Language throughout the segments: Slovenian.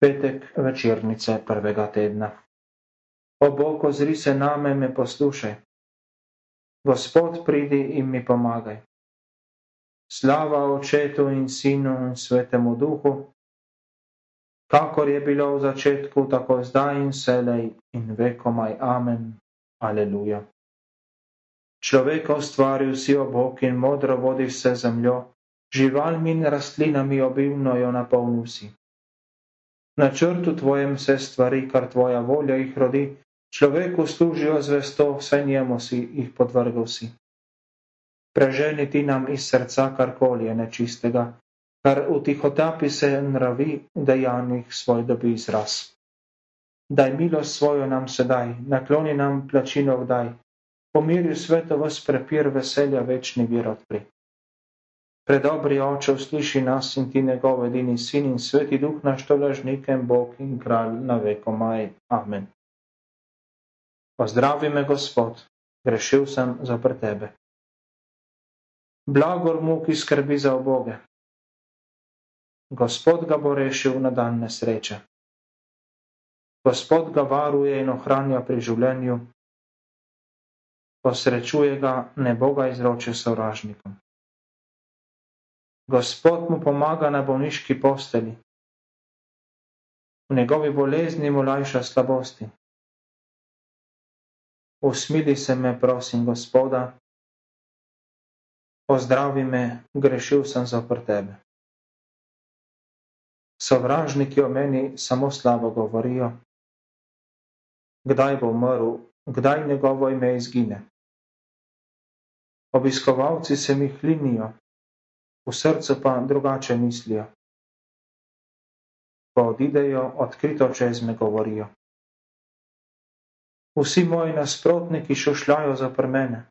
Petek večernice prvega tedna. O Bog, ozri se name me poslušaj. Gospod, pridi in mi pomagaj. Slava očetu in sinu in svetemu duhu, kakor je bilo v začetku, tako zdaj in selej in vekomaj. Amen. Aleluja. Človeka ustvaril si o Bog in modro vodi vse zemljo, živalmi in rastlinami obilno jo napolnil si načrtu tvojem vse stvari, kar tvoja volja jih rodi, človeku služijo zvesto, vse njemu si jih podvrgal si. Preženi ti nam iz srca karkoli je nečistega, kar v tihotapi se nravi v dejanjih svoj dobi izraz. Daj milost svojo nam sedaj, nakloni nam plačino vdaj, pomiri sveto vas prepir veselja večni vir odpri. Predobri oče, usliši nas in ti njegov edini sin in sveti duh naš to lažnikem Bog in kralj na veko maj. Amen. Pozdravi me, Gospod, grešil sem zopr tebe. Blagor mu, ki skrbi za oboge. Gospod ga bo rešil na dan nesreče. Gospod ga varuje in ohranja pri življenju. Posrečuje ga, ne bo ga izročil sovražnikom. Gospod mu pomaga na bolniški posteli. V njegovi bolezni mu lajša slabosti. Usmili se me, prosim, Gospoda, pozdravi me, grešil sem zopr tebe. Sovražniki o meni samo slabo govorijo. Kdaj bo umrl, kdaj njegovo ime izgine? Obiskovalci se mi hlinijo, v srcu pa drugače mislijo. Ko odidejo, odkrito čez me govorijo. Vsi moji nasprotniki šušljajo za prmene.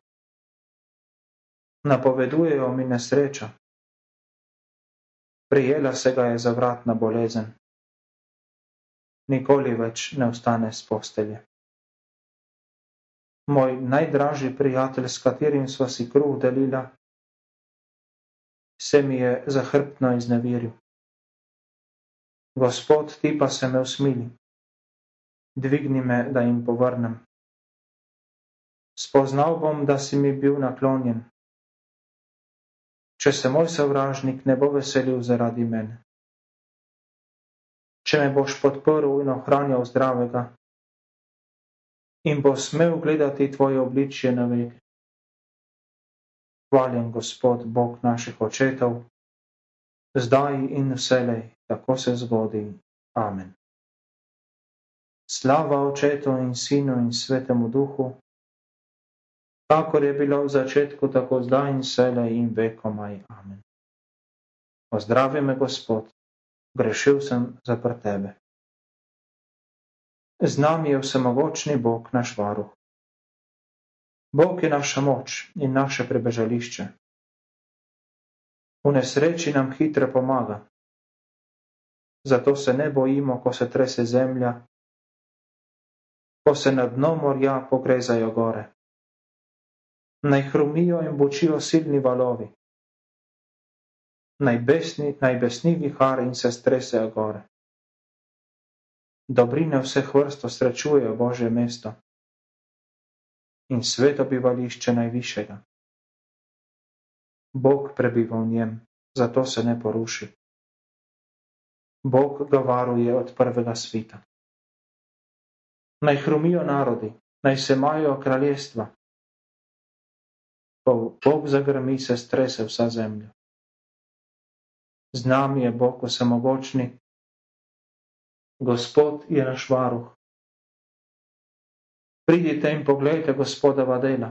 Napovedujejo mi nesrečo. Prijela se ga je zavratna bolezen. Nikoli več ne ostane z postelje. Moj najdražji prijatelj, s katerim sva si kruh delila, se mi je zahrbtno izneveril. Gospod, ti pa se me usmili. Dvigni me, da jim povrnem. Spoznal bom, da si mi bil naklonjen. Če se moj sovražnik ne bo veselil zaradi mene. Če me boš podprl in ohranjal zdravega in bo smel gledati tvoje obličje na veke. Hvaljen Gospod, Bog naših očetov, zdaj in vselej, tako se zgodi. Amen. Slava očetu in sinu in svetemu duhu, kakor je bilo v začetku, tako zdaj in vselej in vekomaj. Amen. Pozdravi me, Gospod, grešil sem zapr tebe. Z nami je vsemogočni Bog, naš varuh. Bog je naša moč in naše prebežališče. V nesreči nam hitro pomaga. Zato se ne bojimo, ko se trese zemlja, ko se na dno morja pogrezajo gore. Naj hrumijo in bočijo silni valovi. Naj besni, naj besni vihar in se stresejo gore. Dobrine vseh vrst srečujejo Božje mesto in sveto bivališče najvišjega. Bog prebiva v njem, zato se ne poruši. Bog ga varuje od prvega svita. Naj hrumijo narodi, naj se majo kraljestva. Ko Bog zagrmi, se strese vsa zemlja. Z nami je Bog vsemogočni, Gospod je naš varuh, Pridite in poglejte gospodova dela.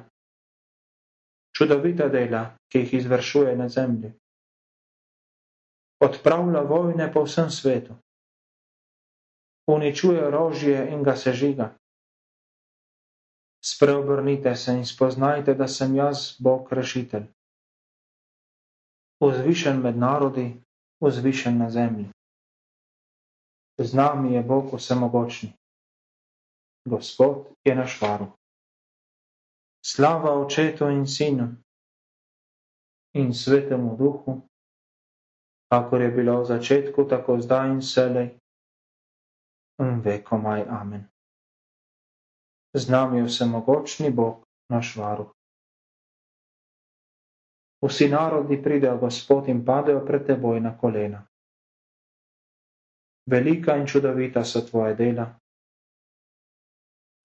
Čudovita dela, ki jih izvršuje na zemlji. Odpravlja vojne po vsem svetu. Uničuje orožje in ga sežiga. Spreobrnite se in spoznajte, da sem jaz Bog rešitelj. Vzvišen med narodi, vzvišen na zemlji. Z nami je Bog vsemogočni. Gospod je naš varuh. Slava očetu in sinu in svetemu duhu, kakor je bilo v začetku, tako zdaj in selej in vekomaj. Amen. Z nami je vsemogočni Bog, naš varuh. Vsi narodi pridejo, Gospod, in padejo pred teboj na kolena. Velika in čudovita so tvoje dela.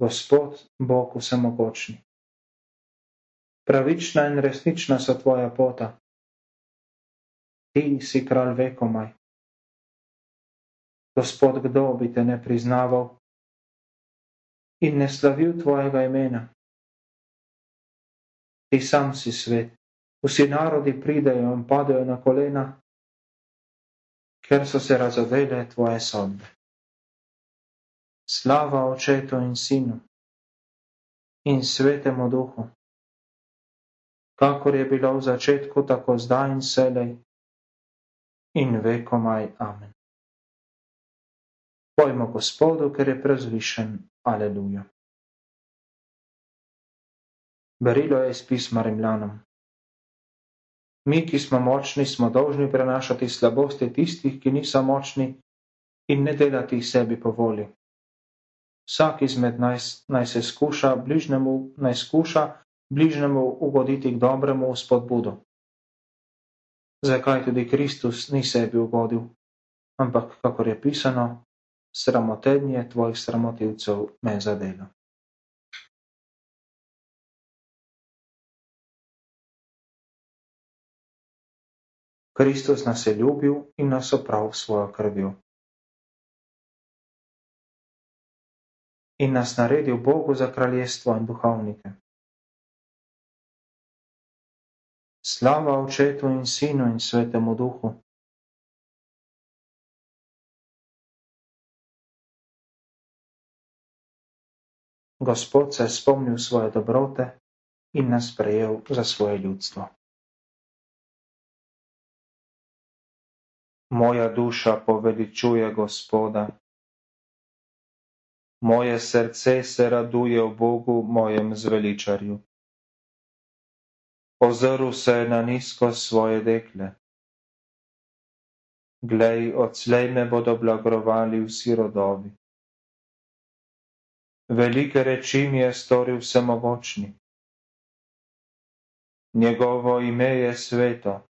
Gospod, Bog vsemogočni. Pravična in resnična so tvoja pota. Ti si kralj vekomaj. Gospod, kdo bi te ne priznaval in ne slavil tvojega imena? Ti sam si svet, vsi narodi pridejo in padajo na kolena, ker so se razodele tvoje sodbe. Slava očetu in sinu in svetemu duhu, kakor je bilo v začetku, tako zdaj in selej in vekomaj. Amen. Pojmo Gospodu, ker je prezvišen. Aleluja. Berilo je iz pisma Rimljanom. Mi, ki smo močni, smo dolžni prenašati slabosti tistih, ki niso močni, in ne delati sebi po volji. Vsak izmed nas naj se skuša bližnjemu, naj skuša bližnjemu ugoditi k dobremu spodbudu. Zakaj tudi Kristus ni sebi ugodil, ampak, kakor je pisano, sramotenje tvojih sramotilcev me zadelo. Kristus nas je ljubil in nas oprav svojo krvjo. In nas naredil Bogu za kraljestvo in duhovnike. Slava očetu in sinu in svetemu duhu. Gospod se je spomnil svoje dobrote in nas prejel za svoje ljudstvo. Moja duša poveličuje Gospoda. Moje srce se raduje v Bogu, mojem zveličarju. Ozrl se je na nizko svoje dekle. Glej, odslej me bodo blagrovali vsi rodovi velike reči mi je storil vsemogočni. Njegovo ime je sveto.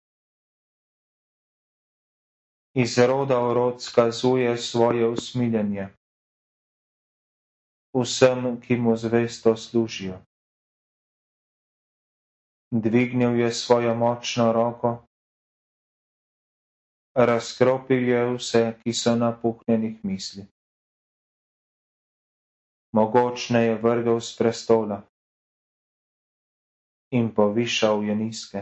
Iz roda v rod skazuje svoje usmiljenje. Vsem, ki mu zvesto služijo. Dvignil je svojo močno roko, razkropil je vse, ki so napuhnjenih misli mogočne je vrgel z prestola in povišal je nizke.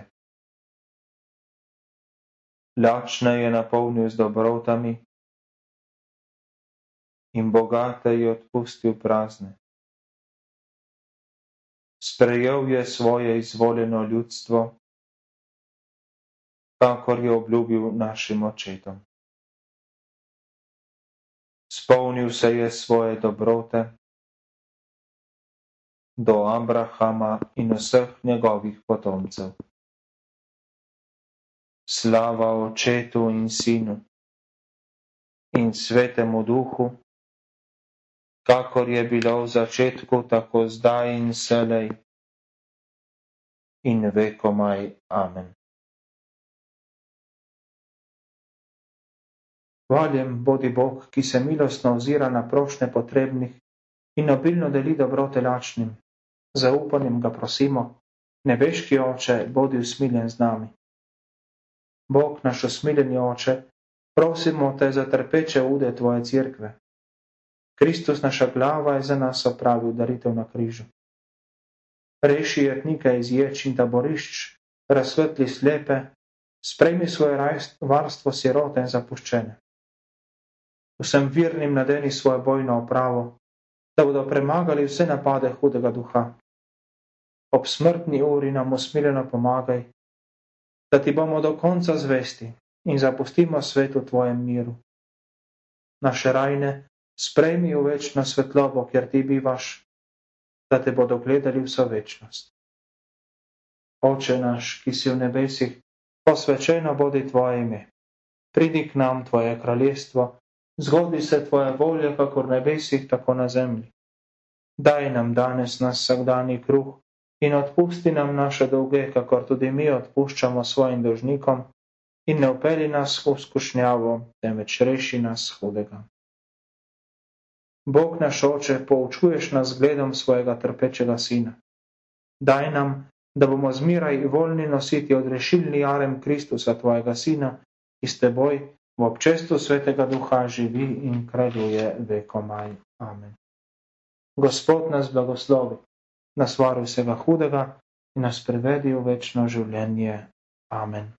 Lačne je napolnil z dobrotami in bogate je odpustil prazne. Sprejel je svoje izvoljeno ljudstvo, kakor je obljubil našim očetom. Spomnil se je svoje dobrote do Abrahama in vseh njegovih potomcev. Slava očetu in sinu in svetemu duhu, kakor je bilo v začetku, tako zdaj in selej in vekomaj. Amen. Hvaljen bodi Bog, ki se milostno ozira na prošnje potrebnih in obilno deli dobrote lačnim. Zaupanjem ga prosimo, nebeški oče, bodi usmiljen z nami. Bog, naš usmiljeni oče, prosimo te za trpeče ude tvoje cerkve. Kristus, naša glava, je za nas opravil daritev na križu. Reši jetnike iz ječ in taborišč, razsvetli slepe, sprejmi svoje varstvo sirote in zapuščene. Vsem virnim nadeni svojo bojno opravo, da bodo premagali vse napade hudega duha. Ob smrtni uri nam usmiljeno pomagaj, da ti bomo do konca zvesti in zapustimo svet v tvojem miru. Naše rajne sprejmi v večno svetlobo, kjer ti bivaš, da te bodo gledali vso večnost. Oče naš, ki si v nebesih, posvečeno bodi tvoje ime. Pridi k nam tvoje kraljestvo, zgodi se tvoja volja, kako v nebesih, tako na zemlji. Daj nam danes nas vsakdani kruh in odpusti nam naše dolge, kako tudi mi odpuščamo svojim dožnikom in ne upeli nas v skušnjavo, temveč reši nas hudega. Bog naš oče, poučuješ nas gledom svojega trpečega sina. Daj nam, da bomo zmiraj voljni nositi odrešilni jarem Kristusa, tvojega sina, ki s teboj v občestvu svetega duha živi in kraljuje vekomaj. Amen. Gospod nas blagoslovi, nas varuj vsega hudega in nas prevedi v večno življenje. Amen.